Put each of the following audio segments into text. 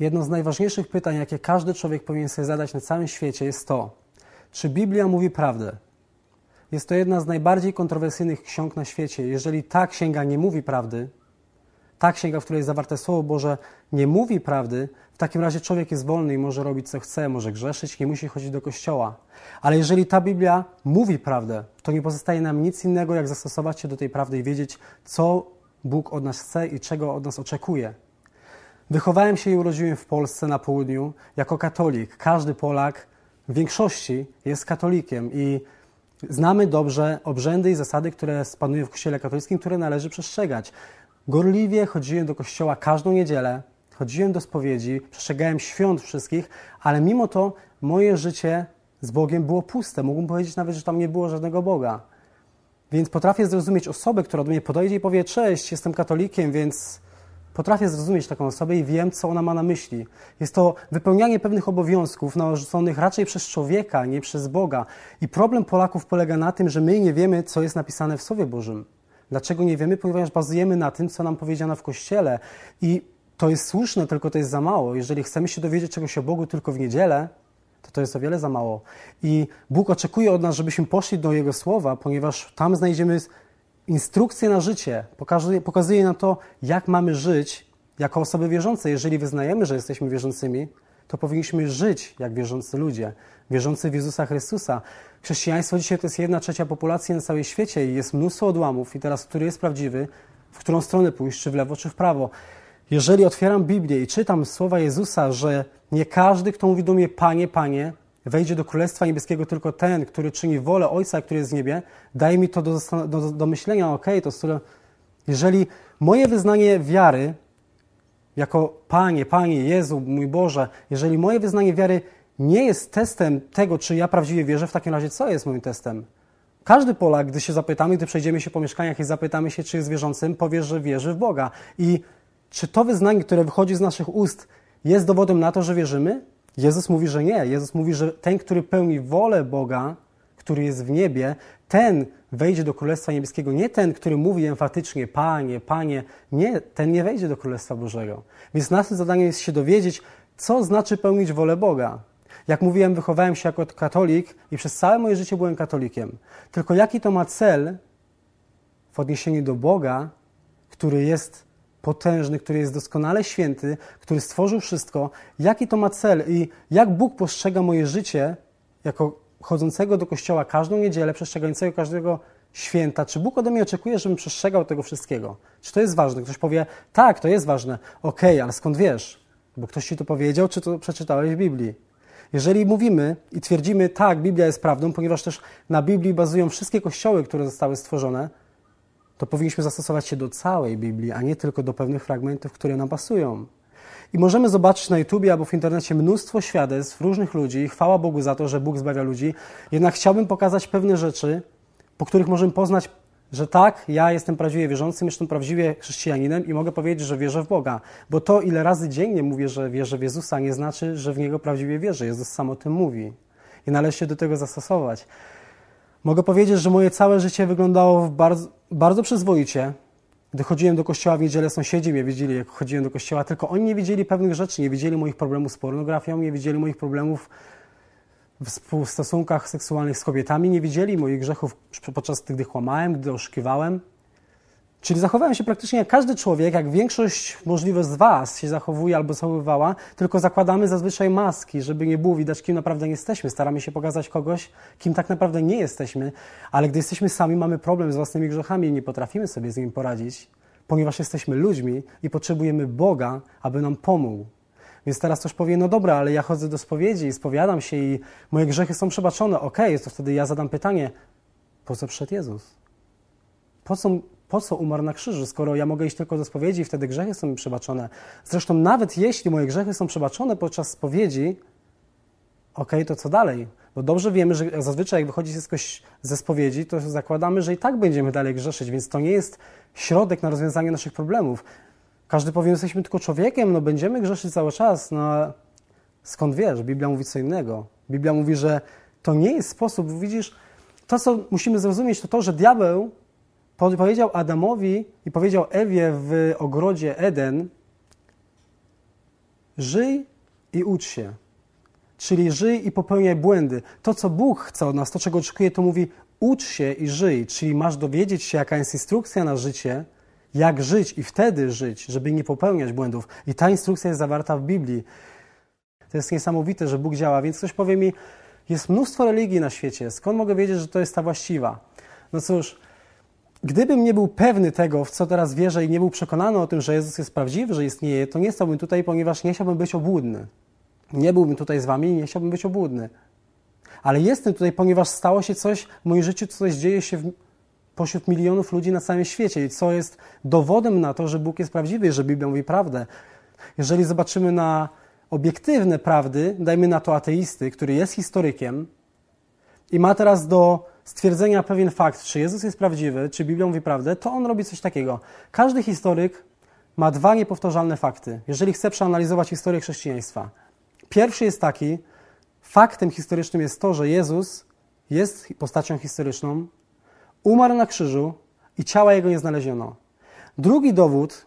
jedno z najważniejszych pytań, jakie każdy człowiek powinien sobie zadać na całym świecie, jest to, czy Biblia mówi prawdę? Jest to jedna z najbardziej kontrowersyjnych ksiąg na świecie. Jeżeli ta księga nie mówi prawdy, ta księga, w której jest zawarte Słowo Boże, nie mówi prawdy, w takim razie człowiek jest wolny i może robić co chce, może grzeszyć, nie musi chodzić do kościoła. Ale jeżeli ta Biblia mówi prawdę, to nie pozostaje nam nic innego, jak zastosować się do tej prawdy i wiedzieć, co Bóg od nas chce i czego od nas oczekuje. Wychowałem się i urodziłem w Polsce na południu jako katolik. Każdy Polak w większości jest katolikiem i znamy dobrze obrzędy i zasady, które panują w Kościele katolickim, które należy przestrzegać. Gorliwie chodziłem do kościoła każdą niedzielę, chodziłem do spowiedzi, przestrzegałem świąt wszystkich, ale mimo to moje życie z Bogiem było puste. Mógłbym powiedzieć nawet, że tam nie było żadnego Boga. Więc potrafię zrozumieć osobę, która do mnie podejdzie i powie: Cześć, jestem katolikiem, więc potrafię zrozumieć taką osobę i wiem, co ona ma na myśli. Jest to wypełnianie pewnych obowiązków narzuconych raczej przez człowieka, nie przez Boga. I problem Polaków polega na tym, że my nie wiemy, co jest napisane w Słowie Bożym. Dlaczego nie wiemy? Ponieważ bazujemy na tym, co nam powiedziano w kościele. I to jest słuszne, tylko to jest za mało. Jeżeli chcemy się dowiedzieć czegoś o Bogu tylko w niedzielę, to to jest o wiele za mało. I Bóg oczekuje od nas, żebyśmy poszli do Jego słowa, ponieważ tam znajdziemy instrukcję na życie. Pokazuje, pokazuje nam to, jak mamy żyć jako osoby wierzące. Jeżeli wyznajemy, że jesteśmy wierzącymi, to powinniśmy żyć jak wierzący ludzie, wierzący w Jezusa Chrystusa. Chrześcijaństwo dzisiaj to jest jedna trzecia populacji na całym świecie i jest mnóstwo odłamów i teraz, który jest prawdziwy, w którą stronę pójść, czy w lewo, czy w prawo. Jeżeli otwieram Biblię i czytam słowa Jezusa, że nie każdy, kto mówi do mnie Panie, Panie, wejdzie do Królestwa Niebieskiego, tylko ten, który czyni wolę Ojca, który jest w niebie, daje mi to do, do, do myślenia, ok, to skoro, jeżeli moje wyznanie wiary, jako Panie, Panie, Jezu, mój Boże, jeżeli moje wyznanie wiary nie jest testem tego, czy ja prawdziwie wierzę, w takim razie co jest moim testem? Każdy Polak, gdy się zapytamy, gdy przejdziemy się po mieszkaniach i zapytamy się, czy jest wierzącym, powie, że wierzy w Boga. I czy to wyznanie, które wychodzi z naszych ust, jest dowodem na to, że wierzymy? Jezus mówi, że nie. Jezus mówi, że ten, który pełni wolę Boga, który jest w niebie, ten wejdzie do Królestwa Niebieskiego. Nie ten, który mówi emfatycznie, Panie, Panie. Nie, ten nie wejdzie do Królestwa Bożego. Więc naszym zadaniem jest się dowiedzieć, co znaczy pełnić wolę Boga. Jak mówiłem, wychowałem się jako katolik i przez całe moje życie byłem katolikiem. Tylko jaki to ma cel w odniesieniu do Boga, który jest potężny, który jest doskonale święty, który stworzył wszystko, jaki to ma cel i jak Bóg postrzega moje życie jako chodzącego do kościoła każdą niedzielę, przestrzegającego każdego święta. Czy Bóg ode mnie oczekuje, żebym przestrzegał tego wszystkiego? Czy to jest ważne? Ktoś powie, tak, to jest ważne. Okej, okay, ale skąd wiesz? Bo ktoś ci to powiedział, czy to przeczytałeś w Biblii? Jeżeli mówimy i twierdzimy, tak, Biblia jest prawdą, ponieważ też na Biblii bazują wszystkie kościoły, które zostały stworzone, to powinniśmy zastosować się do całej Biblii, a nie tylko do pewnych fragmentów, które nam pasują. I możemy zobaczyć na YouTubie albo w internecie mnóstwo świadectw różnych ludzi chwała Bogu za to, że Bóg zbawia ludzi. Jednak chciałbym pokazać pewne rzeczy, po których możemy poznać, że tak, ja jestem prawdziwie wierzącym, jestem prawdziwie chrześcijaninem i mogę powiedzieć, że wierzę w Boga. Bo to, ile razy dziennie mówię, że wierzę w Jezusa, nie znaczy, że w Niego prawdziwie wierzę. Jezus sam o tym mówi. I należy się do tego zastosować. Mogę powiedzieć, że moje całe życie wyglądało bardzo, bardzo przyzwoicie. Gdy chodziłem do kościoła w niedzielę, sąsiedzi mnie widzieli, jak chodziłem do kościoła, tylko oni nie widzieli pewnych rzeczy, nie widzieli moich problemów z pornografią, nie widzieli moich problemów w stosunkach seksualnych z kobietami, nie widzieli moich grzechów podczas gdy kłamałem, gdy oszukiwałem. Czyli zachowałem się praktycznie jak każdy człowiek, jak większość możliwe z Was się zachowuje albo zachowywała, tylko zakładamy zazwyczaj maski, żeby nie było widać, kim naprawdę jesteśmy. Staramy się pokazać kogoś, kim tak naprawdę nie jesteśmy, ale gdy jesteśmy sami, mamy problem z własnymi grzechami i nie potrafimy sobie z nim poradzić, ponieważ jesteśmy ludźmi i potrzebujemy Boga, aby nam pomógł. Więc teraz ktoś powie, no dobra, ale ja chodzę do spowiedzi i spowiadam się i moje grzechy są przebaczone. Okej, okay, to wtedy ja zadam pytanie, po co przyszedł Jezus? Po co po co umarł na krzyżu, skoro ja mogę iść tylko do spowiedzi i wtedy grzechy są mi przebaczone. Zresztą nawet jeśli moje grzechy są przebaczone podczas spowiedzi, ok, to co dalej? Bo dobrze wiemy, że zazwyczaj jak wychodzi ktoś ze spowiedzi, to zakładamy, że i tak będziemy dalej grzeszyć, więc to nie jest środek na rozwiązanie naszych problemów. Każdy powie, jesteśmy tylko człowiekiem, no będziemy grzeszyć cały czas, no skąd wiesz? Biblia mówi co innego. Biblia mówi, że to nie jest sposób, widzisz, to co musimy zrozumieć, to to, że diabeł powiedział Adamowi i powiedział Ewie w ogrodzie Eden, żyj i ucz się. Czyli żyj i popełniaj błędy. To, co Bóg chce od nas, to, czego oczekuje, to mówi ucz się i żyj. Czyli masz dowiedzieć się, jaka jest instrukcja na życie, jak żyć i wtedy żyć, żeby nie popełniać błędów. I ta instrukcja jest zawarta w Biblii. To jest niesamowite, że Bóg działa. Więc ktoś powie mi, jest mnóstwo religii na świecie. Skąd mogę wiedzieć, że to jest ta właściwa? No cóż, gdybym nie był pewny tego, w co teraz wierzę i nie był przekonany o tym, że Jezus jest prawdziwy, że istnieje, to nie stałbym tutaj, ponieważ nie chciałbym być obłudny. Nie byłbym tutaj z wami i nie chciałbym być obłudny. Ale jestem tutaj, ponieważ stało się coś w moim życiu, coś dzieje się w, pośród milionów ludzi na całym świecie i co jest dowodem na to, że Bóg jest prawdziwy, że Biblia mówi prawdę. Jeżeli zobaczymy na obiektywne prawdy, dajmy na to ateisty, który jest historykiem i ma teraz do stwierdzenia pewien fakt, czy Jezus jest prawdziwy, czy Biblia mówi prawdę, to on robi coś takiego. Każdy historyk ma dwa niepowtarzalne fakty, jeżeli chce przeanalizować historię chrześcijaństwa. Pierwszy jest taki, faktem historycznym jest to, że Jezus jest postacią historyczną, umarł na krzyżu i ciała jego nie znaleziono. Drugi dowód,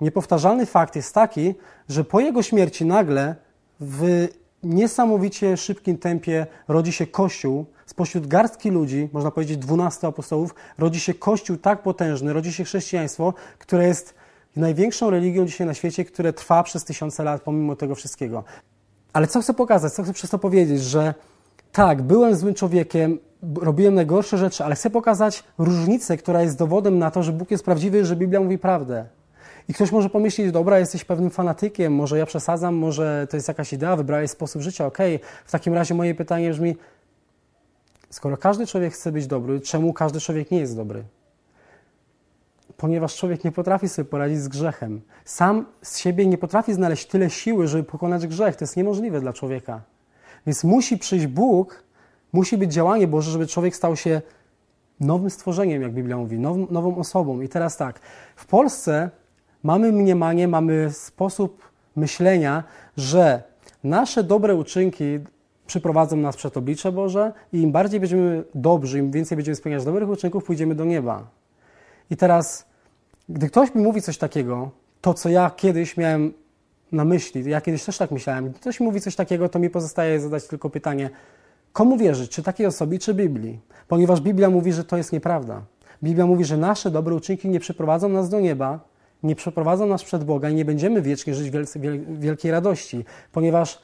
niepowtarzalny fakt jest taki, że po jego śmierci nagle w niesamowicie szybkim tempie rodzi się Kościół, spośród garstki ludzi, można powiedzieć dwunastu apostołów, rodzi się Kościół tak potężny, rodzi się chrześcijaństwo, które jest największą religią dzisiaj na świecie, które trwa przez tysiące lat pomimo tego wszystkiego. Ale co chcę pokazać, co chcę przez to powiedzieć, że tak, byłem złym człowiekiem, robiłem najgorsze rzeczy, ale chcę pokazać różnicę, która jest dowodem na to, że Bóg jest prawdziwy, że Biblia mówi prawdę. I ktoś może pomyśleć, dobra, jesteś pewnym fanatykiem, może ja przesadzam, może to jest jakaś idea, wybrałeś sposób życia, okej. Okay. W takim razie moje pytanie brzmi, skoro każdy człowiek chce być dobry, czemu każdy człowiek nie jest dobry? Ponieważ człowiek nie potrafi sobie poradzić z grzechem. Sam z siebie nie potrafi znaleźć tyle siły, żeby pokonać grzech. To jest niemożliwe dla człowieka. Więc musi przyjść Bóg, musi być działanie Boże, żeby człowiek stał się nowym stworzeniem, jak Biblia mówi, nową, nową osobą. I teraz tak, w Polsce mamy mniemanie, mamy sposób myślenia, że nasze dobre uczynki przyprowadzą nas przed oblicze Boże i im bardziej będziemy dobrzy, im więcej będziemy spełniać dobrych uczynków, pójdziemy do nieba. I teraz, gdy ktoś mi mówi coś takiego, to co ja kiedyś miałem na myśli, ja kiedyś też tak myślałem, gdy ktoś mówi coś takiego, to mi pozostaje zadać tylko pytanie, komu wierzyć, czy takiej osobie, czy Biblii? Ponieważ Biblia mówi, że to jest nieprawda. Biblia mówi, że nasze dobre uczynki nie przyprowadzą nas do nieba, nie przeprowadzą nas przed Boga i nie będziemy wiecznie żyć w wielkiej radości, ponieważ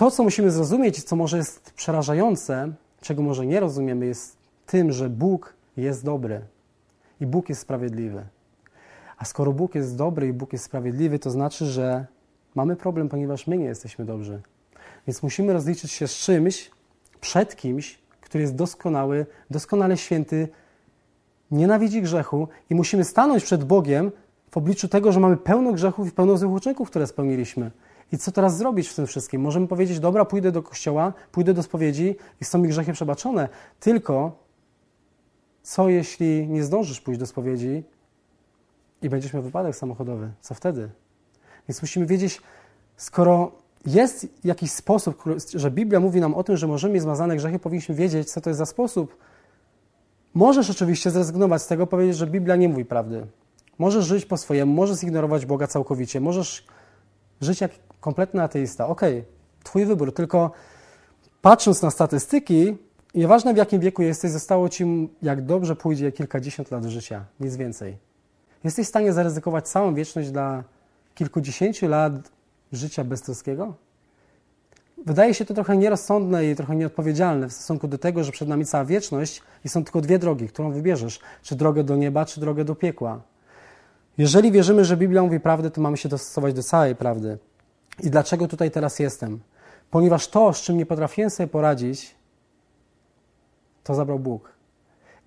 to, co musimy zrozumieć, co może jest przerażające, czego może nie rozumiemy, jest tym, że Bóg jest dobry i Bóg jest sprawiedliwy. A skoro Bóg jest dobry i Bóg jest sprawiedliwy, to znaczy, że mamy problem, ponieważ my nie jesteśmy dobrzy. Więc musimy rozliczyć się z czymś, przed kimś, który jest doskonały, doskonale święty, nienawidzi grzechu i musimy stanąć przed Bogiem w obliczu tego, że mamy pełno grzechów i pełno złych uczynków, które spełniliśmy. I co teraz zrobić w tym wszystkim? Możemy powiedzieć, dobra, pójdę do kościoła, pójdę do spowiedzi i są mi grzechy przebaczone. Tylko co jeśli nie zdążysz pójść do spowiedzi i będziesz miał wypadek samochodowy? Co wtedy? Więc musimy wiedzieć, skoro jest jakiś sposób, że Biblia mówi nam o tym, że możemy mieć zmazane grzechy, powinniśmy wiedzieć, co to jest za sposób, Możesz oczywiście zrezygnować z tego, powiedzieć, że Biblia nie mówi prawdy. Możesz żyć po swojemu, możesz zignorować Boga całkowicie, możesz żyć jak kompletny ateista. Okej, okay, twój wybór, tylko patrząc na statystyki, nieważne w jakim wieku jesteś, zostało ci, jak dobrze pójdzie, kilkadziesiąt lat życia, nic więcej. Jesteś w stanie zaryzykować całą wieczność dla kilkudziesięciu lat życia beztroskiego? Wydaje się to trochę nierozsądne i trochę nieodpowiedzialne w stosunku do tego, że przed nami cała wieczność i są tylko dwie drogi, którą wybierzesz: czy drogę do nieba, czy drogę do piekła. Jeżeli wierzymy, że Biblia mówi prawdę, to mamy się dostosować do całej prawdy. I dlaczego tutaj teraz jestem? Ponieważ to, z czym nie potrafiłem sobie poradzić, to zabrał Bóg.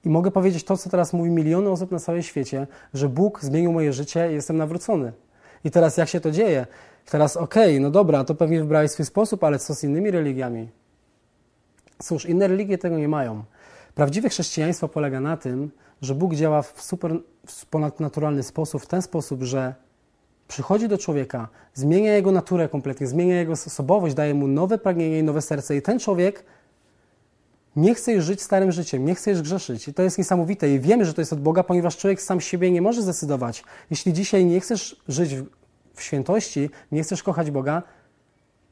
I mogę powiedzieć to, co teraz mówi miliony osób na całym świecie, że Bóg zmienił moje życie i jestem nawrócony. I teraz jak się to dzieje? Teraz okej, okay, no dobra, to pewnie wybrałeś swój sposób, ale co z innymi religiami? Cóż, inne religie tego nie mają. Prawdziwe chrześcijaństwo polega na tym, że Bóg działa w super w ponadnaturalny sposób, w ten sposób, że przychodzi do człowieka, zmienia jego naturę kompletnie, zmienia jego osobowość, daje mu nowe pragnienie i nowe serce i ten człowiek nie chce już żyć starym życiem, nie chce już grzeszyć. I to jest niesamowite i wiemy, że to jest od Boga, ponieważ człowiek sam siebie nie może zdecydować. Jeśli dzisiaj nie chcesz żyć w świętości, nie chcesz kochać Boga,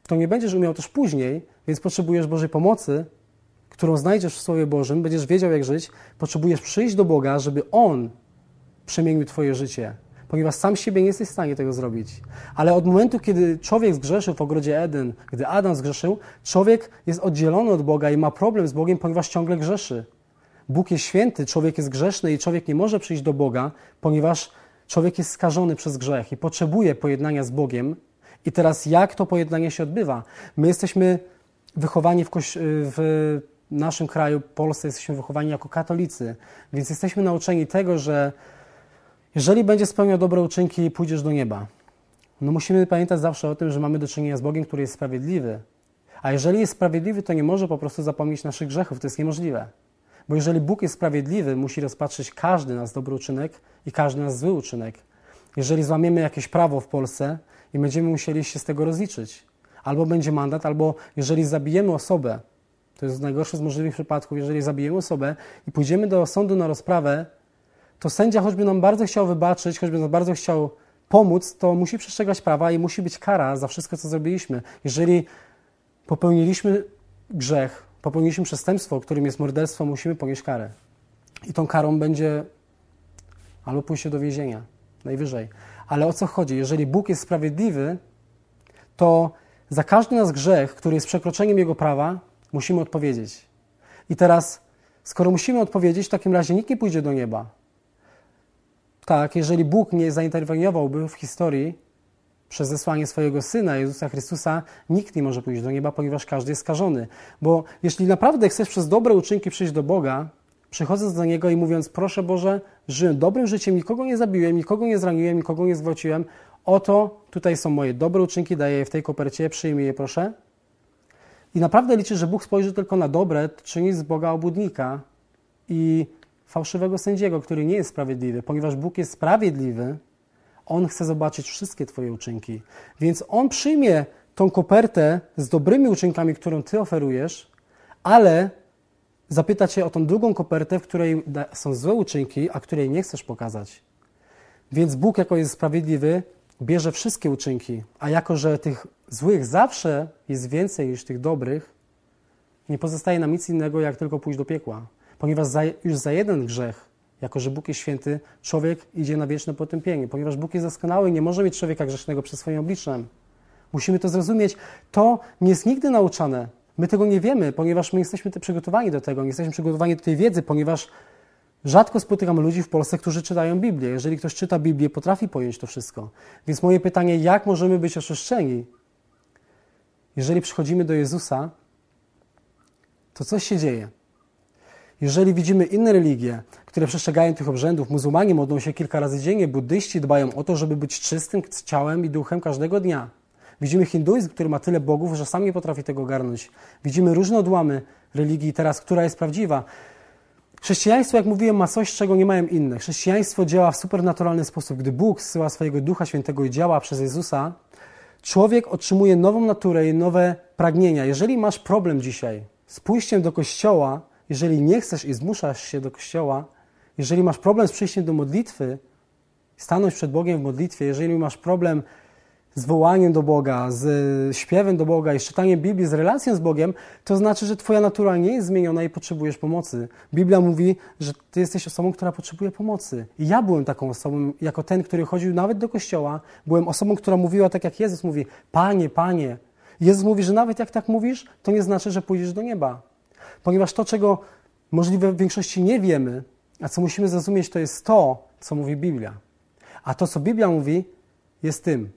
to nie będziesz umiał też później, więc potrzebujesz Bożej pomocy, którą znajdziesz w Słowie Bożym, będziesz wiedział, jak żyć. Potrzebujesz przyjść do Boga, żeby On przemienił Twoje życie, ponieważ sam siebie nie jesteś w stanie tego zrobić. Ale od momentu, kiedy człowiek zgrzeszył w ogrodzie Eden, gdy Adam zgrzeszył, człowiek jest oddzielony od Boga i ma problem z Bogiem, ponieważ ciągle grzeszy. Bóg jest święty, człowiek jest grzeszny i człowiek nie może przyjść do Boga, ponieważ człowiek jest skażony przez grzech i potrzebuje pojednania z Bogiem. I teraz jak to pojednanie się odbywa? My jesteśmy wychowani w, w naszym kraju, Polsce, jesteśmy wychowani jako katolicy, więc jesteśmy nauczeni tego, że jeżeli będziesz spełniał dobre uczynki, pójdziesz do nieba. No musimy pamiętać zawsze o tym, że mamy do czynienia z Bogiem, który jest sprawiedliwy. A jeżeli jest sprawiedliwy, to nie może po prostu zapomnieć naszych grzechów. To jest niemożliwe. Bo jeżeli Bóg jest sprawiedliwy, musi rozpatrzyć każdy nas dobry uczynek i każdy nas zły uczynek. Jeżeli złamiemy jakieś prawo w Polsce i będziemy musieli się z tego rozliczyć, albo będzie mandat, albo jeżeli zabijemy osobę, to jest najgorszy z możliwych przypadków, jeżeli zabijemy osobę i pójdziemy do sądu na rozprawę, to sędzia, choćby nam bardzo chciał wybaczyć, choćby nam bardzo chciał pomóc, to musi przestrzegać prawa i musi być kara za wszystko, co zrobiliśmy. Jeżeli popełniliśmy grzech, popełniliśmy przestępstwo, którym jest morderstwo, musimy ponieść karę. I tą karą będzie albo pójście do więzienia, najwyżej. Ale o co chodzi? Jeżeli Bóg jest sprawiedliwy, to za każdy nas grzech, który jest przekroczeniem Jego prawa, musimy odpowiedzieć. I teraz, skoro musimy odpowiedzieć, w takim razie nikt nie pójdzie do nieba. Tak, jeżeli Bóg nie zainterweniowałby w historii przez zesłanie swojego Syna, Jezusa Chrystusa, nikt nie może pójść do nieba, ponieważ każdy jest skażony. Bo jeśli naprawdę chcesz przez dobre uczynki przyjść do Boga, przychodząc do Niego i mówiąc, proszę Boże, żyłem dobrym życiem, nikogo nie zabiłem, nikogo nie zraniłem, nikogo nie zwróciłem, oto tutaj są moje dobre uczynki, daję je w tej kopercie, przyjmij je proszę. I naprawdę liczy, że Bóg spojrzy tylko na dobre, czyni z Boga obłudnika i fałszywego sędziego, który nie jest sprawiedliwy, ponieważ Bóg jest sprawiedliwy, On chce zobaczyć wszystkie Twoje uczynki. Więc On przyjmie tą kopertę z dobrymi uczynkami, którą Ty oferujesz, ale zapyta Cię o tą drugą kopertę, w której są złe uczynki, a której nie chcesz pokazać. Więc Bóg, jako jest sprawiedliwy, bierze wszystkie uczynki, a jako, że tych złych zawsze jest więcej niż tych dobrych, nie pozostaje nam nic innego, jak tylko pójść do piekła. Ponieważ za, już za jeden grzech, jako że Bóg jest święty, człowiek idzie na wieczne potępienie. Ponieważ Bóg jest doskonały, nie może mieć człowieka grzesznego przed swoim obliczem. Musimy to zrozumieć. To nie jest nigdy nauczane. My tego nie wiemy, ponieważ my jesteśmy przygotowani do tego, nie jesteśmy przygotowani do tej wiedzy, ponieważ rzadko spotykam ludzi w Polsce, którzy czytają Biblię. Jeżeli ktoś czyta Biblię, potrafi pojąć to wszystko. Więc moje pytanie, jak możemy być oczyszczeni? Jeżeli przychodzimy do Jezusa, to coś się dzieje. Jeżeli widzimy inne religie, które przestrzegają tych obrzędów, muzułmanie modlą się kilka razy dziennie, buddyści dbają o to, żeby być czystym ciałem i duchem każdego dnia. Widzimy hinduizm, który ma tyle bogów, że sam nie potrafi tego ogarnąć. Widzimy różne odłamy religii teraz, która jest prawdziwa. Chrześcijaństwo, jak mówiłem, ma coś, czego nie mają inne. Chrześcijaństwo działa w supernaturalny sposób. Gdy Bóg zsyła swojego Ducha Świętego i działa przez Jezusa, człowiek otrzymuje nową naturę i nowe pragnienia. Jeżeli masz problem dzisiaj z pójściem do kościoła, jeżeli nie chcesz i zmuszasz się do kościoła, jeżeli masz problem z przyjściem do modlitwy, stanąć przed Bogiem w modlitwie, jeżeli masz problem z wołaniem do Boga, z śpiewem do Boga i z czytaniem Biblii, z relacją z Bogiem, to znaczy, że Twoja natura nie jest zmieniona i potrzebujesz pomocy. Biblia mówi, że Ty jesteś osobą, która potrzebuje pomocy. I ja byłem taką osobą, jako ten, który chodził nawet do kościoła, byłem osobą, która mówiła tak, jak Jezus mówi: Panie, Panie. Jezus mówi, że nawet jak tak mówisz, to nie znaczy, że pójdziesz do nieba. Ponieważ to, czego możliwe w większości nie wiemy, a co musimy zrozumieć, to jest to, co mówi Biblia. A to, co Biblia mówi, jest tym.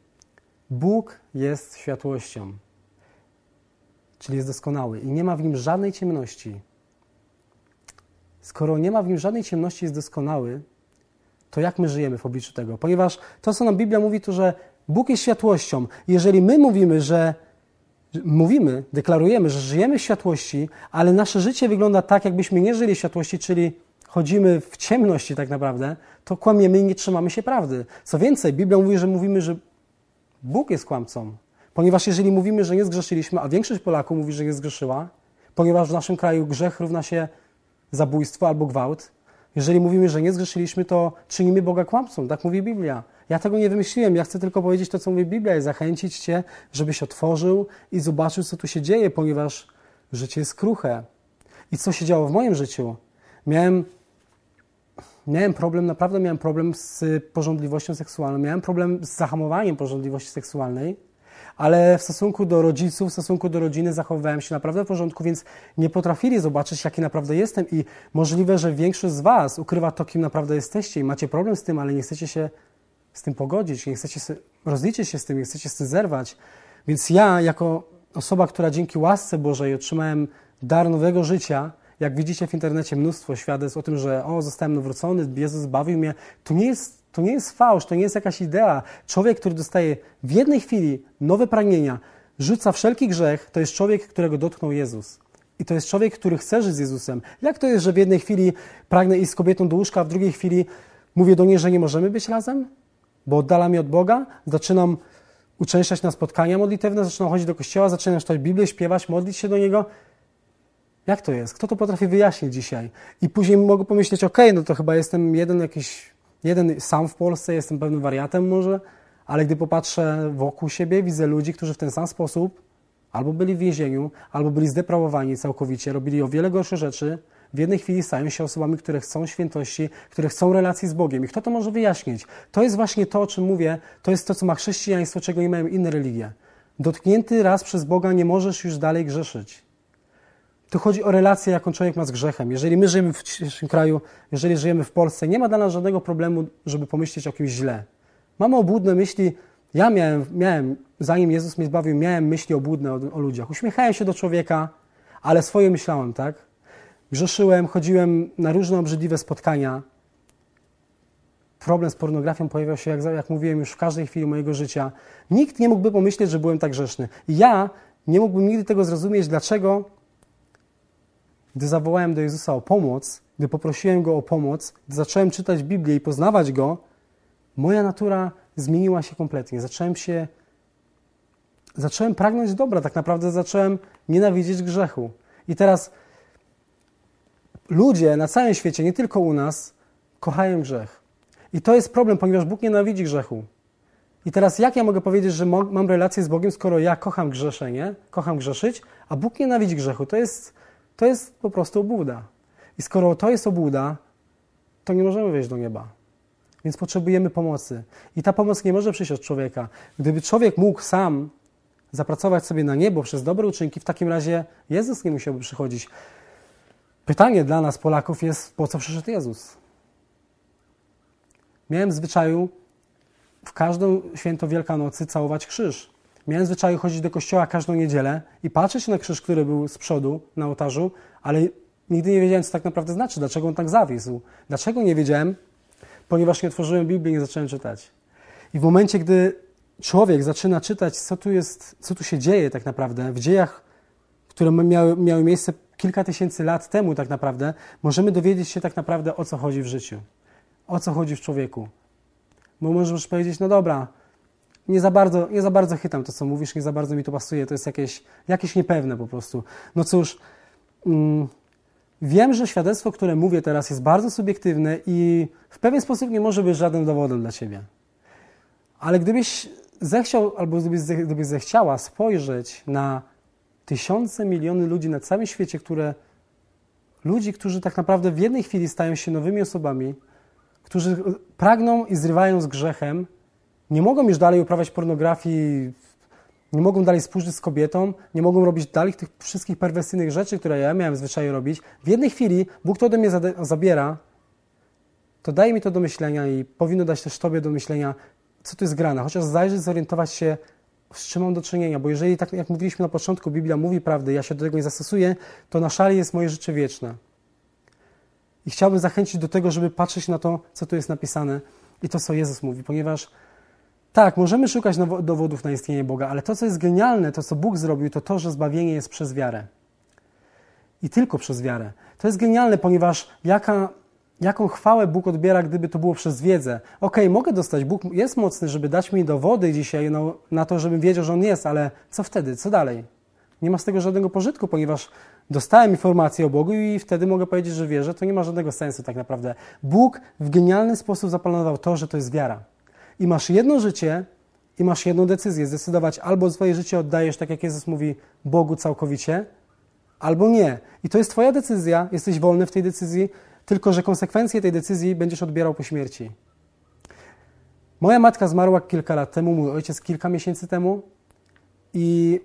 Bóg jest światłością, czyli jest doskonały i nie ma w nim żadnej ciemności. Skoro nie ma w nim żadnej ciemności, jest doskonały, to jak my żyjemy w obliczu tego? Ponieważ to, co nam Biblia mówi, to że Bóg jest światłością. Jeżeli my mówimy, że mówimy, deklarujemy, że żyjemy w światłości, ale nasze życie wygląda tak, jakbyśmy nie żyli w światłości, czyli chodzimy w ciemności tak naprawdę, to kłamiemy i nie trzymamy się prawdy. Co więcej, Biblia mówi, że mówimy, że Bóg jest kłamcą. Ponieważ jeżeli mówimy, że nie zgrzeszyliśmy, a większość Polaków mówi, że nie zgrzeszyła, ponieważ w naszym kraju grzech równa się zabójstwo albo gwałt, jeżeli mówimy, że nie zgrzeszyliśmy, to czynimy Boga kłamcą. Tak mówi Biblia. Ja tego nie wymyśliłem. Ja chcę tylko powiedzieć to, co mówi Biblia i zachęcić Cię, żebyś otworzył i zobaczył, co tu się dzieje, ponieważ życie jest kruche. I co się działo w moim życiu? Miałem, miałem problem, naprawdę miałem problem z porządliwością seksualną. Miałem problem z zahamowaniem porządliwości seksualnej ale w stosunku do rodziców, w stosunku do rodziny zachowywałem się naprawdę w porządku, więc nie potrafili zobaczyć, jaki naprawdę jestem i możliwe, że większość z Was ukrywa to, kim naprawdę jesteście i macie problem z tym, ale nie chcecie się z tym pogodzić, nie chcecie rozliczyć się z tym, nie chcecie z tym zerwać. Więc ja, jako osoba, która dzięki łasce Bożej otrzymałem dar nowego życia, jak widzicie w internecie mnóstwo świadectw o tym, że o, zostałem nawrócony, Jezus zbawił mnie, to nie jest to nie jest fałsz, to nie jest jakaś idea. Człowiek, który dostaje w jednej chwili nowe pragnienia, rzuca wszelki grzech, to jest człowiek, którego dotknął Jezus. I to jest człowiek, który chce żyć z Jezusem. Jak to jest, że w jednej chwili pragnę iść z kobietą do łóżka, a w drugiej chwili mówię do niej, że nie możemy być razem? Bo oddala mnie od Boga? Zaczynam uczęszczać na spotkania modlitewne, zaczynam chodzić do kościoła, zaczynam czytać Biblię, śpiewać, modlić się do Niego. Jak to jest? Kto to potrafi wyjaśnić dzisiaj? I później mogę pomyśleć, okej, okay, no to chyba jestem jeden jakiś Jeden sam w Polsce, jestem pewnym wariatem może, ale gdy popatrzę wokół siebie, widzę ludzi, którzy w ten sam sposób albo byli w więzieniu, albo byli zdeprawowani całkowicie, robili o wiele gorsze rzeczy, w jednej chwili stają się osobami, które chcą świętości, które chcą relacji z Bogiem. I kto to może wyjaśnić? To jest właśnie to, o czym mówię, to jest to, co ma chrześcijaństwo, czego nie mają inne religie. Dotknięty raz przez Boga nie możesz już dalej grzeszyć. Tu chodzi o relację, jaką człowiek ma z grzechem. Jeżeli my żyjemy w dzisiejszym kraju, jeżeli żyjemy w Polsce, nie ma dla nas żadnego problemu, żeby pomyśleć o kimś źle. Mamy obłudne myśli. Ja miałem, miałem zanim Jezus mnie zbawił, miałem myśli obłudne o, o ludziach. Uśmiechałem się do człowieka, ale swoje myślałem, tak? Grzeszyłem, chodziłem na różne obrzydliwe spotkania. Problem z pornografią pojawiał się, jak, jak mówiłem, już w każdej chwili mojego życia. Nikt nie mógłby pomyśleć, że byłem tak grzeszny. Ja nie mógłbym nigdy tego zrozumieć, dlaczego gdy zawołałem do Jezusa o pomoc, gdy poprosiłem Go o pomoc, gdy zacząłem czytać Biblię i poznawać Go, moja natura zmieniła się kompletnie. Zacząłem się, zacząłem pragnąć dobra, tak naprawdę zacząłem nienawidzieć grzechu. I teraz ludzie na całym świecie, nie tylko u nas, kochają grzech. I to jest problem, ponieważ Bóg nienawidzi grzechu. I teraz jak ja mogę powiedzieć, że mam relację z Bogiem, skoro ja kocham grzeszenie, kocham grzeszyć, a Bóg nienawidzi grzechu? To jest to jest po prostu obłuda. I skoro to jest obłuda, to nie możemy wejść do nieba. Więc potrzebujemy pomocy. I ta pomoc nie może przyjść od człowieka. Gdyby człowiek mógł sam zapracować sobie na niebo przez dobre uczynki, w takim razie Jezus nie musiałby przychodzić. Pytanie dla nas, Polaków, jest: po co przyszedł Jezus? Miałem w zwyczaju w każdą święto Wielkanocy całować krzyż. Miałem zwyczaju chodzić do kościoła każdą niedzielę i patrzeć na krzyż, który był z przodu na ołtarzu, ale nigdy nie wiedziałem, co tak naprawdę znaczy, dlaczego on tak zawisł. Dlaczego nie wiedziałem? Ponieważ nie otworzyłem Biblii i nie zacząłem czytać. I w momencie, gdy człowiek zaczyna czytać, co tu jest, co tu się dzieje tak naprawdę w dziejach, które miały, miały miejsce kilka tysięcy lat temu tak naprawdę, możemy dowiedzieć się tak naprawdę, o co chodzi w życiu. O co chodzi w człowieku. Bo możesz powiedzieć, no dobra, nie za bardzo, nie za bardzo chytam to, co mówisz, nie za bardzo mi to pasuje, to jest jakieś, jakieś niepewne po prostu. No cóż, mm, wiem, że świadectwo, które mówię teraz, jest bardzo subiektywne i w pewien sposób nie może być żadnym dowodem dla ciebie. Ale gdybyś zechciał, albo gdybyś, gdybyś zechciała spojrzeć na tysiące, miliony ludzi na całym świecie, które ludzi, którzy tak naprawdę w jednej chwili stają się nowymi osobami, którzy pragną i zrywają z grzechem, nie mogą już dalej uprawiać pornografii, nie mogą dalej współżyć z kobietą, nie mogą robić dalej tych wszystkich perwersyjnych rzeczy, które ja miałem zwyczaju robić. W jednej chwili Bóg to ode mnie zabiera, to daje mi to do myślenia i powinno dać też Tobie do myślenia, co tu jest grane. Chociaż zajrzeć, zorientować się, z czym mam do czynienia, bo jeżeli, tak jak mówiliśmy na początku, Biblia mówi prawdę, ja się do tego nie zastosuję, to na szali jest moje życie wieczne. I chciałbym zachęcić do tego, żeby patrzeć na to, co tu jest napisane i to, co Jezus mówi, ponieważ tak, możemy szukać dowodów na istnienie Boga, ale to, co jest genialne, to, co Bóg zrobił, to to, że zbawienie jest przez wiarę. I tylko przez wiarę. To jest genialne, ponieważ jaka, jaką chwałę Bóg odbiera, gdyby to było przez wiedzę. Okej, okay, mogę dostać, Bóg jest mocny, żeby dać mi dowody dzisiaj no, na to, żebym wiedział, że On jest, ale co wtedy? Co dalej? Nie ma z tego żadnego pożytku, ponieważ dostałem informację o Bogu i wtedy mogę powiedzieć, że wierzę. To nie ma żadnego sensu tak naprawdę. Bóg w genialny sposób zaplanował to, że to jest wiara. I masz jedno życie i masz jedną decyzję. Zdecydować albo swoje życie oddajesz, tak jak Jezus mówi, Bogu całkowicie, albo nie. I to jest Twoja decyzja, jesteś wolny w tej decyzji, tylko że konsekwencje tej decyzji będziesz odbierał po śmierci. Moja matka zmarła kilka lat temu, mój ojciec kilka miesięcy temu i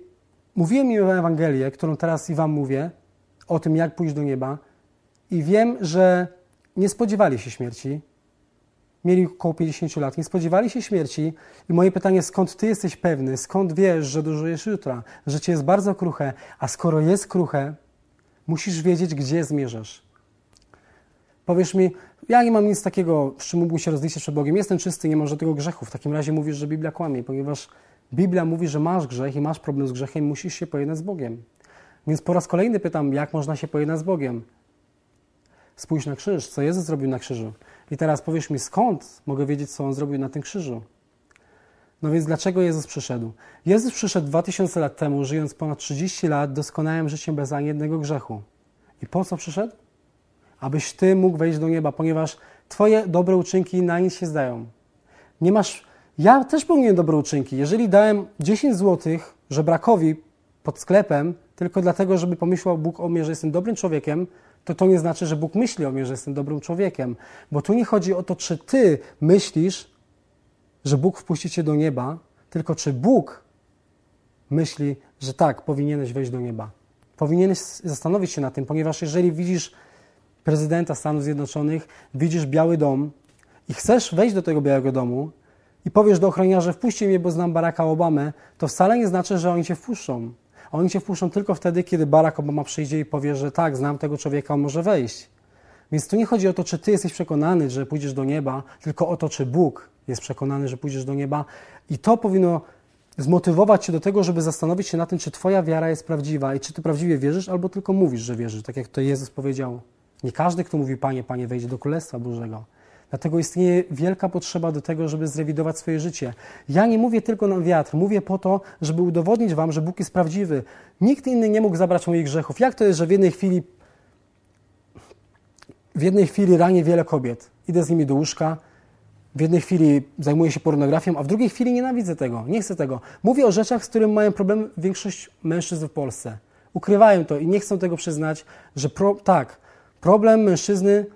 mówiłem im Ewangelię, którą teraz i Wam mówię, o tym, jak pójść do nieba i wiem, że nie spodziewali się śmierci. Mieli około 50 lat, nie spodziewali się śmierci i moje pytanie, skąd Ty jesteś pewny, skąd wiesz, że dożyjesz jutra? Życie jest bardzo kruche, a skoro jest kruche, musisz wiedzieć, gdzie zmierzasz. Powiesz mi, ja nie mam nic takiego, z czym mógłbym się rozliczyć przed Bogiem. Jestem czysty, nie mam żadnego grzechu. W takim razie mówisz, że Biblia kłamie, ponieważ Biblia mówi, że masz grzech i masz problem z grzechem musisz się pojednać z Bogiem. Więc po raz kolejny pytam, jak można się pojednać z Bogiem? Spójrz na krzyż, co Jezus zrobił na krzyżu. I teraz powiesz mi, skąd mogę wiedzieć, co On zrobił na tym krzyżu? No więc dlaczego Jezus przyszedł? Jezus przyszedł 2000 lat temu, żyjąc ponad 30 lat doskonałym życiem bez ani jednego grzechu. I po co przyszedł? Abyś Ty mógł wejść do nieba, ponieważ Twoje dobre uczynki na nic się zdają. Nie masz. Ja też pełniłem dobre uczynki. Jeżeli dałem 10 zł żebrakowi pod sklepem, tylko dlatego, żeby pomyślał Bóg o mnie, że jestem dobrym człowiekiem, to to nie znaczy, że Bóg myśli o mnie, że jestem dobrym człowiekiem. Bo tu nie chodzi o to, czy Ty myślisz, że Bóg wpuści Cię do nieba, tylko czy Bóg myśli, że tak, powinieneś wejść do nieba. Powinieneś zastanowić się nad tym, ponieważ jeżeli widzisz prezydenta Stanów Zjednoczonych, widzisz Biały Dom i chcesz wejść do tego Białego Domu i powiesz do ochroniarza, wpuśćcie mnie, bo znam Baracka Obamę, to wcale nie znaczy, że oni cię wpuszczą. Oni cię wpuszczą tylko wtedy, kiedy Barack Obama przyjdzie i powie, że tak, znam tego człowieka, on może wejść. Więc tu nie chodzi o to, czy ty jesteś przekonany, że pójdziesz do nieba, tylko o to, czy Bóg jest przekonany, że pójdziesz do nieba. I to powinno zmotywować cię do tego, żeby zastanowić się na tym, czy twoja wiara jest prawdziwa i czy ty prawdziwie wierzysz, albo tylko mówisz, że wierzysz, tak jak to Jezus powiedział. Nie każdy, kto mówi Panie, Panie, wejdzie do Królestwa Bożego. Dlatego istnieje wielka potrzeba do tego, żeby zrewidować swoje życie. Ja nie mówię tylko na wiatr, mówię po to, żeby udowodnić Wam, że Bóg jest prawdziwy. Nikt inny nie mógł zabrać moich grzechów. Jak to jest, że w jednej chwili w jednej chwili ranię wiele kobiet, idę z nimi do łóżka, w jednej chwili zajmuję się pornografią, a w drugiej chwili nienawidzę tego, nie chcę tego. Mówię o rzeczach, z którymi mają problem większość mężczyzn w Polsce. Ukrywają to i nie chcą tego przyznać, że pro, tak, Problem mężczyzny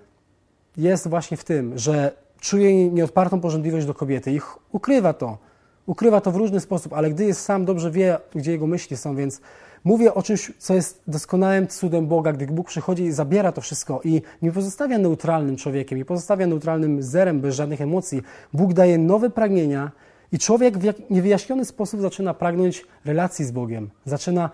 jest właśnie w tym, że czuje nieodpartą pożądliwość do kobiety i ukrywa to. Ukrywa to w różny sposób, ale gdy jest sam, dobrze wie, gdzie jego myśli są, więc mówię o czymś, co jest doskonałym cudem Boga, gdy Bóg przychodzi i zabiera to wszystko i nie pozostawia neutralnym człowiekiem, nie pozostawia neutralnym zerem bez żadnych emocji. Bóg daje nowe pragnienia i człowiek w niewyjaśniony sposób zaczyna pragnąć relacji z Bogiem. Zaczyna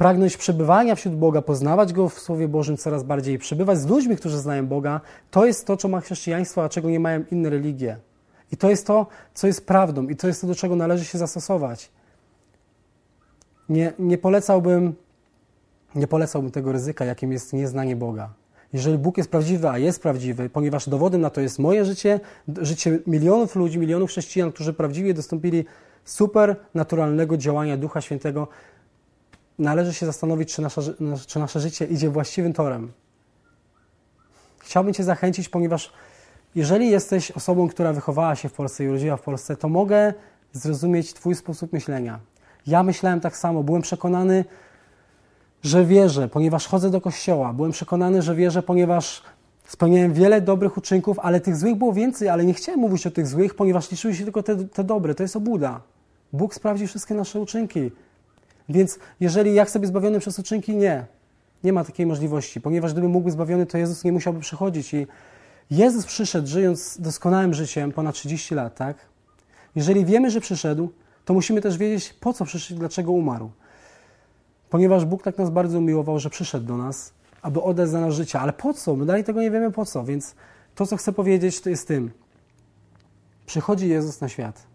pragnąć przebywania wśród Boga, poznawać Go w Słowie Bożym coraz bardziej, przebywać z ludźmi, którzy znają Boga, to jest to, co ma chrześcijaństwo, a czego nie mają inne religie. I to jest to, co jest prawdą, i to jest to, do czego należy się zastosować. Nie, nie, polecałbym, nie polecałbym tego ryzyka, jakim jest nieznanie Boga. Jeżeli Bóg jest prawdziwy, a jest prawdziwy, ponieważ dowodem na to jest moje życie, życie milionów ludzi, milionów chrześcijan, którzy prawdziwie dostąpili super naturalnego działania Ducha Świętego, należy się zastanowić, czy, nasza, czy nasze życie idzie właściwym torem. Chciałbym Cię zachęcić, ponieważ jeżeli jesteś osobą, która wychowała się w Polsce i urodziła w Polsce, to mogę zrozumieć Twój sposób myślenia. Ja myślałem tak samo. Byłem przekonany, że wierzę, ponieważ chodzę do kościoła. Byłem przekonany, że wierzę, ponieważ spełniałem wiele dobrych uczynków, ale tych złych było więcej, ale nie chciałem mówić o tych złych, ponieważ liczyły się tylko te, te dobre. To jest obuda. Bóg sprawdzi wszystkie nasze uczynki. Więc jeżeli ja chcę być zbawiony przez uczynki, nie. Nie ma takiej możliwości, ponieważ gdyby mógł być zbawiony, to Jezus nie musiałby przychodzić. I Jezus przyszedł, żyjąc doskonałym życiem, ponad 30 lat, tak? Jeżeli wiemy, że przyszedł, to musimy też wiedzieć, po co przyszedł, dlaczego umarł. Ponieważ Bóg tak nas bardzo umiłował, że przyszedł do nas, aby oddać za nas życie. Ale po co? My dalej tego nie wiemy po co. Więc to, co chcę powiedzieć, to jest tym. Przychodzi Jezus na świat.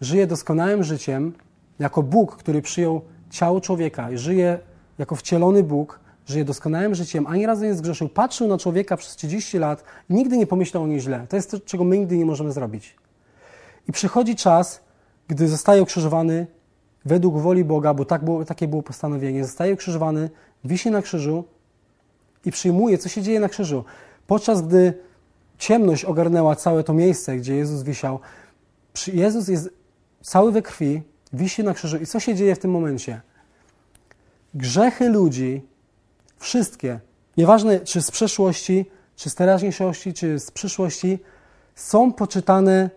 Żyje doskonałym życiem, jako Bóg, który przyjął ciało człowieka żyje jako wcielony Bóg, żyje doskonałym życiem, ani razu nie zgrzeszył, patrzył na człowieka przez 30 lat i nigdy nie pomyślał o niej źle. To jest to, czego my nigdy nie możemy zrobić. I przychodzi czas, gdy zostaje ukrzyżowany według woli Boga, bo tak było, takie było postanowienie, zostaje ukrzyżowany, wisi na krzyżu i przyjmuje, co się dzieje na krzyżu. Podczas gdy ciemność ogarnęła całe to miejsce, gdzie Jezus wisiał, Jezus jest cały we krwi, wisi na krzyżu. I co się dzieje w tym momencie? Grzechy ludzi, wszystkie, nieważne czy z przeszłości, czy z teraźniejszości, czy z przyszłości, są poczytane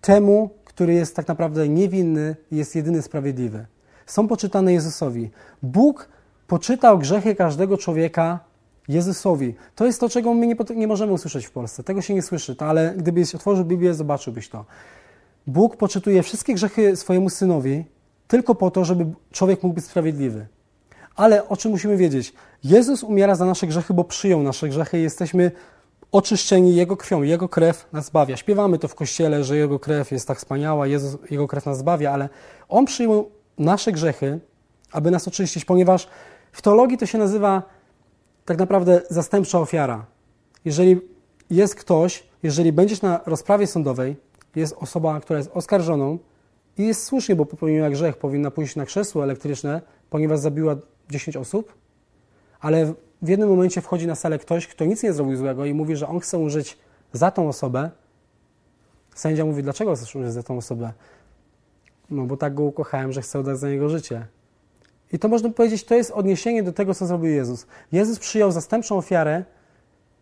temu, który jest tak naprawdę niewinny i jest jedyny sprawiedliwy. Są poczytane Jezusowi. Bóg poczytał grzechy każdego człowieka Jezusowi. To jest to, czego my nie, nie możemy usłyszeć w Polsce. Tego się nie słyszy, ale gdybyś otworzył Biblię, zobaczyłbyś to. Bóg poczytuje wszystkie grzechy swojemu synowi tylko po to, żeby człowiek mógł być sprawiedliwy. Ale o czym musimy wiedzieć? Jezus umiera za nasze grzechy, bo przyjął nasze grzechy i jesteśmy oczyszczeni Jego krwią. Jego krew nas zbawia. Śpiewamy to w kościele, że Jego krew jest tak wspaniała, Jezus, Jego krew nas zbawia, ale On przyjął nasze grzechy, aby nas oczyścić, ponieważ w teologii to się nazywa tak naprawdę zastępcza ofiara. Jeżeli jest ktoś, jeżeli będziesz na rozprawie sądowej, jest osoba, która jest oskarżoną i jest słusznie, bo popełniła grzech, powinna pójść na krzesło elektryczne, ponieważ zabiła 10 osób, ale w jednym momencie wchodzi na salę ktoś, kto nic nie zrobił złego i mówi, że on chce umrzeć za tą osobę. Sędzia mówi, dlaczego chcesz umrzeć za tą osobę? No bo tak go ukochałem, że chcę oddać za niego życie. I to można powiedzieć, to jest odniesienie do tego, co zrobił Jezus. Jezus przyjął zastępczą ofiarę,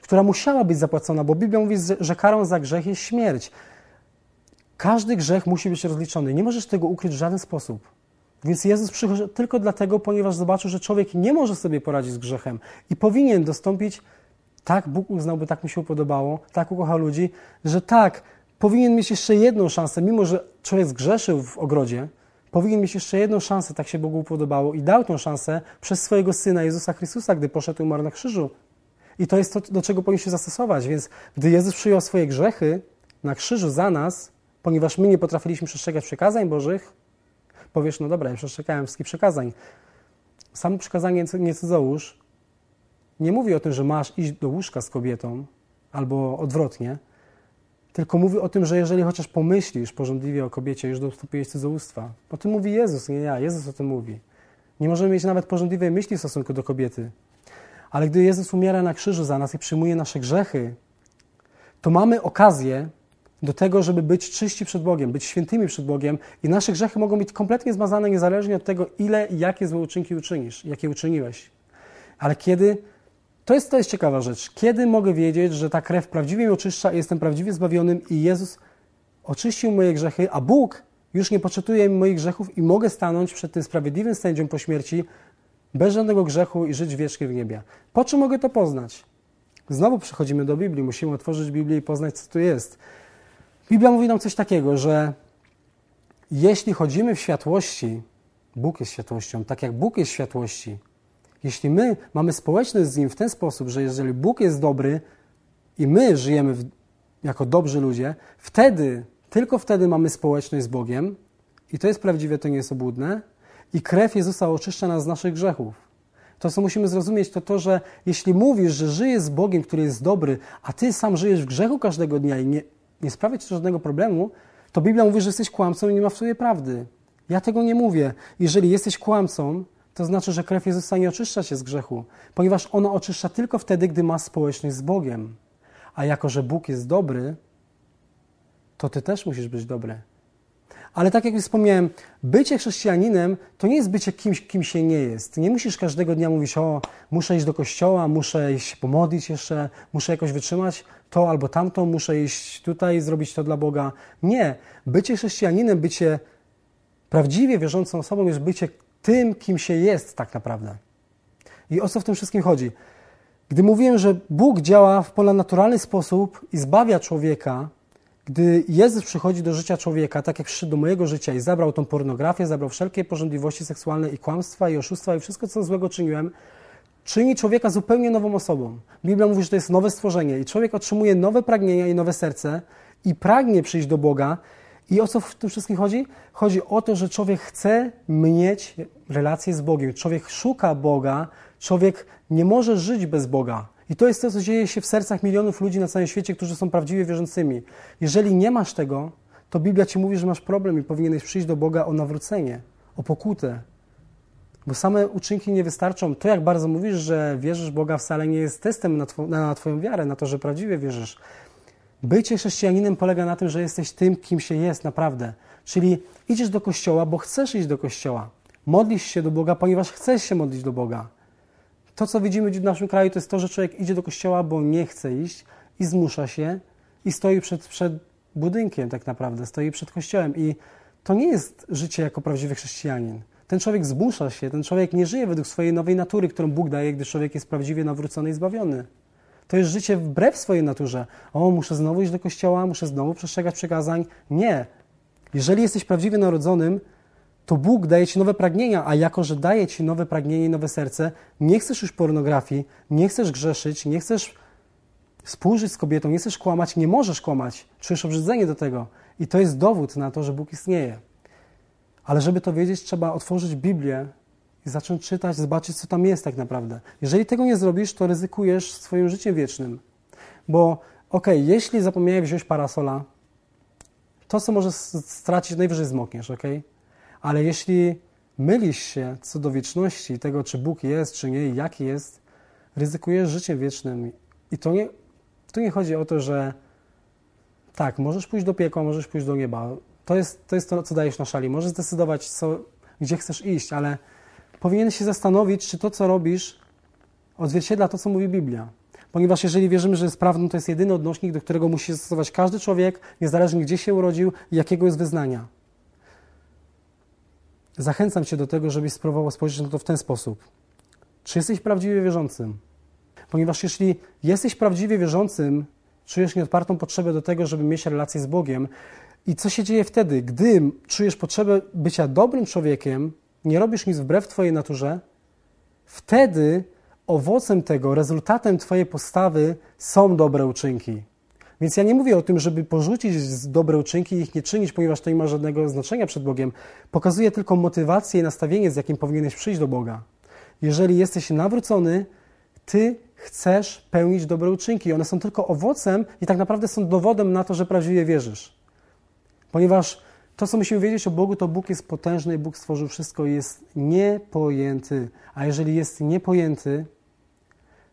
która musiała być zapłacona, bo Biblia mówi, że karą za grzech jest śmierć. Każdy grzech musi być rozliczony. Nie możesz tego ukryć w żaden sposób. Więc Jezus przychodzi tylko dlatego, ponieważ zobaczył, że człowiek nie może sobie poradzić z grzechem i powinien dostąpić, tak Bóg uznałby, tak mu się podobało, tak ukocha ludzi, że tak, powinien mieć jeszcze jedną szansę, mimo że człowiek zgrzeszył w ogrodzie, powinien mieć jeszcze jedną szansę, tak się Bogu podobało i dał tą szansę przez swojego Syna Jezusa Chrystusa, gdy poszedł i umarł na krzyżu. I to jest to, do czego powinien się zastosować. Więc gdy Jezus przyjął swoje grzechy na krzyżu za nas, ponieważ my nie potrafiliśmy przestrzegać przykazań Bożych, powiesz, no dobra, ja przestrzegałem wszystkich przykazań. Samo przykazanie nie cudzołóż nie mówi o tym, że masz iść do łóżka z kobietą, albo odwrotnie, tylko mówi o tym, że jeżeli chociaż pomyślisz porządliwie o kobiecie, już dostąpiłeś cudzołóstwa. O tym mówi Jezus, nie ja. Jezus o tym mówi. Nie możemy mieć nawet porządliwej myśli w stosunku do kobiety. Ale gdy Jezus umiera na krzyżu za nas i przyjmuje nasze grzechy, to mamy okazję do tego, żeby być czyści przed Bogiem, być świętymi przed Bogiem i nasze grzechy mogą być kompletnie zmazane niezależnie od tego, ile i jakie złe uczynki uczynisz, jakie uczyniłeś. Ale kiedy, to jest, to jest ciekawa rzecz, kiedy mogę wiedzieć, że ta krew prawdziwie mnie oczyszcza i jestem prawdziwie zbawionym i Jezus oczyścił moje grzechy, a Bóg już nie poczytuje mi moich grzechów i mogę stanąć przed tym sprawiedliwym sędzią po śmierci bez żadnego grzechu i żyć wiecznie w niebie. Po czym mogę to poznać? Znowu przechodzimy do Biblii, musimy otworzyć Biblię i poznać, co tu jest. Biblia mówi nam coś takiego, że jeśli chodzimy w światłości, Bóg jest światłością, tak jak Bóg jest światłości, jeśli my mamy społeczność z Nim w ten sposób, że jeżeli Bóg jest dobry i my żyjemy w, jako dobrzy ludzie, wtedy, tylko wtedy mamy społeczność z Bogiem i to jest prawdziwe, to nie jest obłudne i krew Jezusa oczyszcza nas z naszych grzechów. To, co musimy zrozumieć, to to, że jeśli mówisz, że żyjesz z Bogiem, który jest dobry, a ty sam żyjesz w grzechu każdego dnia i nie, nie sprawia ci to żadnego problemu, to Biblia mówi, że jesteś kłamcą i nie ma w sobie prawdy. Ja tego nie mówię. Jeżeli jesteś kłamcą, to znaczy, że krew Jezusa nie oczyszcza się z grzechu, ponieważ ona oczyszcza tylko wtedy, gdy masz społeczność z Bogiem. A jako, że Bóg jest dobry, to ty też musisz być dobry. Ale tak jak już wspomniałem, bycie chrześcijaninem to nie jest bycie kimś, kim się nie jest. Nie musisz każdego dnia mówić, o, muszę iść do kościoła, muszę iść pomodlić jeszcze, muszę jakoś wytrzymać to albo tamto, muszę iść tutaj, zrobić to dla Boga. Nie. Bycie chrześcijaninem, bycie prawdziwie wierzącą osobą jest bycie tym, kim się jest tak naprawdę. I o co w tym wszystkim chodzi? Gdy mówiłem, że Bóg działa w ponadnaturalny sposób i zbawia człowieka, gdy Jezus przychodzi do życia człowieka, tak jak przyszedł do mojego życia i zabrał tą pornografię, zabrał wszelkie porządliwości seksualne i kłamstwa i oszustwa i wszystko, co złego czyniłem, czyni człowieka zupełnie nową osobą. Biblia mówi, że to jest nowe stworzenie i człowiek otrzymuje nowe pragnienia i nowe serce i pragnie przyjść do Boga. I o co w tym wszystkim chodzi? Chodzi o to, że człowiek chce mieć relację z Bogiem. Człowiek szuka Boga, człowiek nie może żyć bez Boga. I to jest to, co dzieje się w sercach milionów ludzi na całym świecie, którzy są prawdziwie wierzącymi. Jeżeli nie masz tego, to Biblia ci mówi, że masz problem i powinieneś przyjść do Boga o nawrócenie, o pokutę. Bo same uczynki nie wystarczą. To, jak bardzo mówisz, że wierzysz Boga, wcale nie jest testem na, na Twoją wiarę, na to, że prawdziwie wierzysz. Bycie chrześcijaninem polega na tym, że jesteś tym, kim się jest naprawdę. Czyli idziesz do kościoła, bo chcesz iść do kościoła. Modlisz się do Boga, ponieważ chcesz się modlić do Boga. To, co widzimy w naszym kraju, to jest to, że człowiek idzie do kościoła, bo nie chce iść i zmusza się i stoi przed, przed budynkiem tak naprawdę, stoi przed kościołem. I to nie jest życie jako prawdziwy chrześcijanin. Ten człowiek zmusza się, ten człowiek nie żyje według swojej nowej natury, którą Bóg daje, gdy człowiek jest prawdziwie nawrócony i zbawiony. To jest życie wbrew swojej naturze. O, muszę znowu iść do kościoła, muszę znowu przestrzegać przykazań. Nie. Jeżeli jesteś prawdziwie narodzonym, to Bóg daje ci nowe pragnienia, a jako, że daje ci nowe pragnienie i nowe serce, nie chcesz już pornografii, nie chcesz grzeszyć, nie chcesz współżyć z kobietą, nie chcesz kłamać, nie możesz kłamać, czujesz obrzydzenie do tego. I to jest dowód na to, że Bóg istnieje. Ale żeby to wiedzieć, trzeba otworzyć Biblię i zacząć czytać, zobaczyć, co tam jest tak naprawdę. Jeżeli tego nie zrobisz, to ryzykujesz swoim życiem wiecznym. Bo okej, okay, jeśli zapomniałeś wziąć parasola, to, co możesz stracić, najwyżej zmokniesz, ok? Ale jeśli mylisz się co do wieczności, tego, czy Bóg jest, czy nie, jaki jest, ryzykujesz życiem wiecznym. I to nie, tu nie chodzi o to, że tak, możesz pójść do piekła, możesz pójść do nieba. To jest to, jest to co dajesz na szali. Możesz zdecydować, co, gdzie chcesz iść, ale powinieneś się zastanowić, czy to, co robisz, odzwierciedla to, co mówi Biblia. Ponieważ jeżeli wierzymy, że jest prawdą, to jest jedyny odnośnik, do którego musi stosować każdy człowiek, niezależnie gdzie się urodził i jakiego jest wyznania. Zachęcam Cię do tego, żebyś spróbował spojrzeć na to w ten sposób. Czy jesteś prawdziwie wierzącym? Ponieważ jeśli jesteś prawdziwie wierzącym, czujesz nieodpartą potrzebę do tego, żeby mieć relację z Bogiem. I co się dzieje wtedy? Gdy czujesz potrzebę bycia dobrym człowiekiem, nie robisz nic wbrew Twojej naturze, wtedy owocem tego, rezultatem Twojej postawy są dobre uczynki. Więc ja nie mówię o tym, żeby porzucić dobre uczynki i ich nie czynić, ponieważ to nie ma żadnego znaczenia przed Bogiem. Pokazuje tylko motywację i nastawienie, z jakim powinieneś przyjść do Boga. Jeżeli jesteś nawrócony, Ty chcesz pełnić dobre uczynki. One są tylko owocem i tak naprawdę są dowodem na to, że prawdziwie wierzysz. Ponieważ to, co musimy wiedzieć o Bogu, to Bóg jest potężny, Bóg stworzył wszystko i jest niepojęty. A jeżeli jest niepojęty,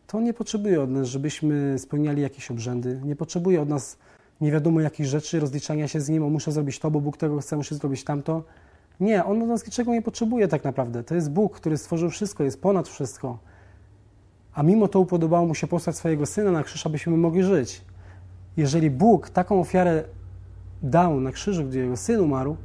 to nie potrzebuje od nas, żebyśmy spełniali jakieś obrzędy. Nie potrzebuje od nas nie wiadomo jakich rzeczy, rozliczania się z Nim, o muszę zrobić to, bo Bóg tego chce, muszę zrobić tamto. Nie, On od nas niczego nie potrzebuje tak naprawdę. To jest Bóg, który stworzył wszystko, jest ponad wszystko. A mimo to upodobało Mu się posłać swojego Syna na krzyż, abyśmy mogli żyć. Jeżeli Bóg taką ofiarę dał na krzyżu, gdzie Jego Syn umarł,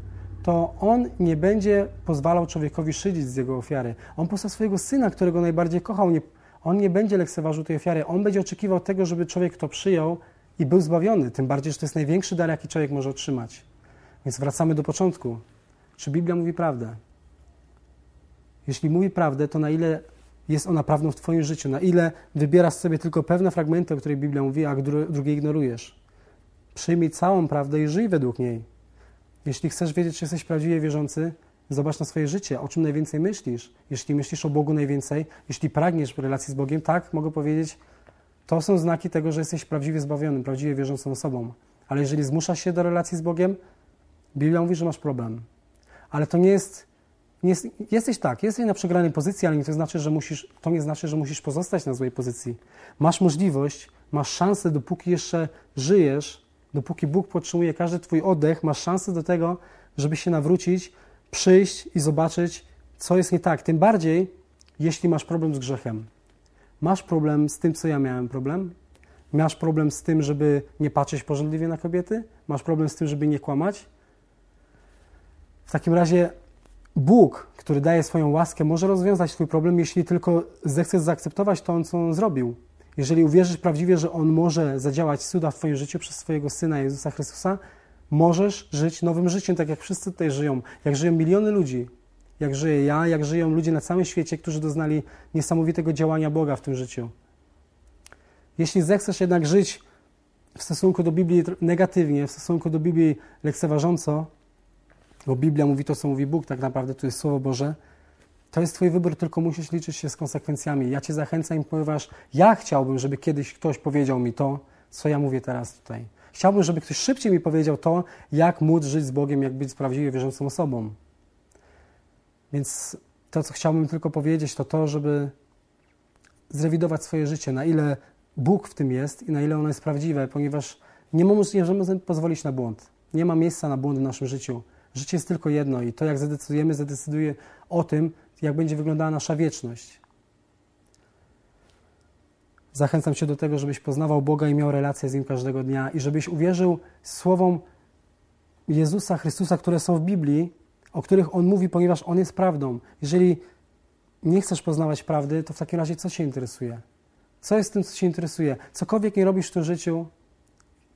to On nie będzie pozwalał człowiekowi szydzić z Jego ofiary. On posłał swojego Syna, którego najbardziej kochał, nie on nie będzie lekceważył tej ofiary, on będzie oczekiwał tego, żeby człowiek to przyjął i był zbawiony. Tym bardziej, że to jest największy dar, jaki człowiek może otrzymać. Więc wracamy do początku. Czy Biblia mówi prawdę? Jeśli mówi prawdę, to na ile jest ona prawdą w Twoim życiu? Na ile wybierasz sobie tylko pewne fragmenty, o których Biblia mówi, a drugie ignorujesz? Przyjmij całą prawdę i żyj według niej. Jeśli chcesz wiedzieć, czy jesteś prawdziwie wierzący, Zobacz na swoje życie, o czym najwięcej myślisz. Jeśli myślisz o Bogu najwięcej, jeśli pragniesz relacji z Bogiem, tak, mogę powiedzieć, to są znaki tego, że jesteś prawdziwie zbawionym, prawdziwie wierzącą osobą. Ale jeżeli zmuszasz się do relacji z Bogiem, Biblia mówi, że masz problem. Ale to nie jest, nie jest jesteś tak, jesteś na przegranej pozycji, ale nie to, znaczy, że musisz, to nie znaczy, że musisz pozostać na złej pozycji. Masz możliwość, masz szansę, dopóki jeszcze żyjesz, dopóki Bóg podtrzymuje każdy Twój oddech, masz szansę do tego, żeby się nawrócić przyjść i zobaczyć, co jest nie tak. Tym bardziej, jeśli masz problem z grzechem. Masz problem z tym, co ja miałem problem? Masz problem z tym, żeby nie patrzeć porządliwie na kobiety? Masz problem z tym, żeby nie kłamać? W takim razie Bóg, który daje swoją łaskę, może rozwiązać Twój problem, jeśli tylko zechcesz zaakceptować to, co On zrobił. Jeżeli uwierzysz prawdziwie, że On może zadziałać cuda w Twoim życiu przez swojego Syna Jezusa Chrystusa, możesz żyć nowym życiem, tak jak wszyscy tutaj żyją, jak żyją miliony ludzi, jak żyję ja, jak żyją ludzie na całym świecie, którzy doznali niesamowitego działania Boga w tym życiu. Jeśli zechcesz jednak żyć w stosunku do Biblii negatywnie, w stosunku do Biblii lekceważąco, bo Biblia mówi to, co mówi Bóg, tak naprawdę to jest Słowo Boże, to jest Twój wybór, tylko musisz liczyć się z konsekwencjami. Ja Cię zachęcam, ponieważ ja chciałbym, żeby kiedyś ktoś powiedział mi to, co ja mówię teraz tutaj. Chciałbym, żeby ktoś szybciej mi powiedział to, jak móc żyć z Bogiem, jak być prawdziwie wierzącą osobą. Więc to, co chciałbym tylko powiedzieć, to to, żeby zrewidować swoje życie, na ile Bóg w tym jest i na ile ono jest prawdziwe, ponieważ Nie możemy pozwolić na błąd. Nie ma miejsca na błąd w naszym życiu. Życie jest tylko jedno i to, jak zadecydujemy, zadecyduje o tym, jak będzie wyglądała nasza wieczność. Zachęcam Cię do tego, żebyś poznawał Boga i miał relację z Nim każdego dnia i żebyś uwierzył słowom Jezusa Chrystusa, które są w Biblii, o których On mówi, ponieważ On jest prawdą. Jeżeli nie chcesz poznawać prawdy, to w takim razie co Cię interesuje? Co jest tym, co Cię interesuje? Cokolwiek nie robisz w tym życiu,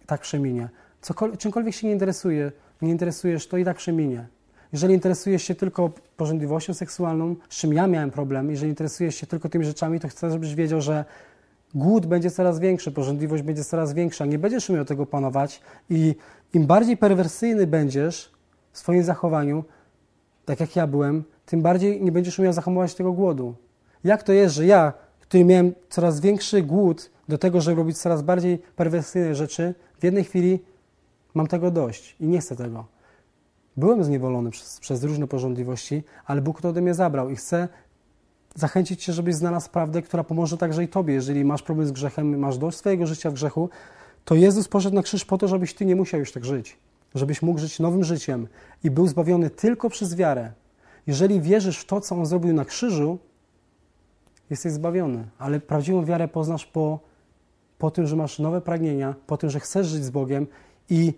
tak przeminie. Cokolwiek, czymkolwiek się nie interesuje, nie interesujesz, to i tak przeminie. Jeżeli interesujesz się tylko porządliwością seksualną, z czym ja miałem problem, jeżeli interesujesz się tylko tymi rzeczami, to chcę, żebyś wiedział, że głód będzie coraz większy, porządliwość będzie coraz większa, nie będziesz umiał tego panować i im bardziej perwersyjny będziesz w swoim zachowaniu, tak jak ja byłem, tym bardziej nie będziesz umiał zahamować tego głodu. Jak to jest, że ja, który miałem coraz większy głód do tego, żeby robić coraz bardziej perwersyjne rzeczy, w jednej chwili mam tego dość i nie chcę tego. Byłem zniewolony przez, przez różne porządliwości, ale Bóg to ode mnie zabrał i chcę zachęcić Cię, żebyś znalazł prawdę, która pomoże także i Tobie. Jeżeli masz problem z grzechem, masz dość swojego życia w grzechu, to Jezus poszedł na krzyż po to, żebyś Ty nie musiał już tak żyć. Żebyś mógł żyć nowym życiem i był zbawiony tylko przez wiarę. Jeżeli wierzysz w to, co On zrobił na krzyżu, jesteś zbawiony. Ale prawdziwą wiarę poznasz po, po tym, że masz nowe pragnienia, po tym, że chcesz żyć z Bogiem i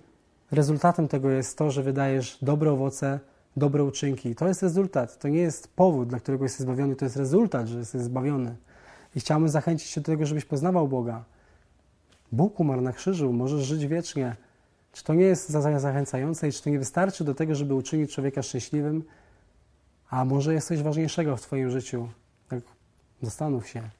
rezultatem tego jest to, że wydajesz dobre owoce, dobre uczynki. To jest rezultat, to nie jest powód, dla którego jesteś zbawiony, to jest rezultat, że jesteś zbawiony. I chciałbym zachęcić Cię do tego, żebyś poznawał Boga. Bóg umarł na krzyżu, możesz żyć wiecznie. Czy to nie jest zachęcające i czy to nie wystarczy do tego, żeby uczynić człowieka szczęśliwym? A może jest coś ważniejszego w Twoim życiu? Tak, zastanów się.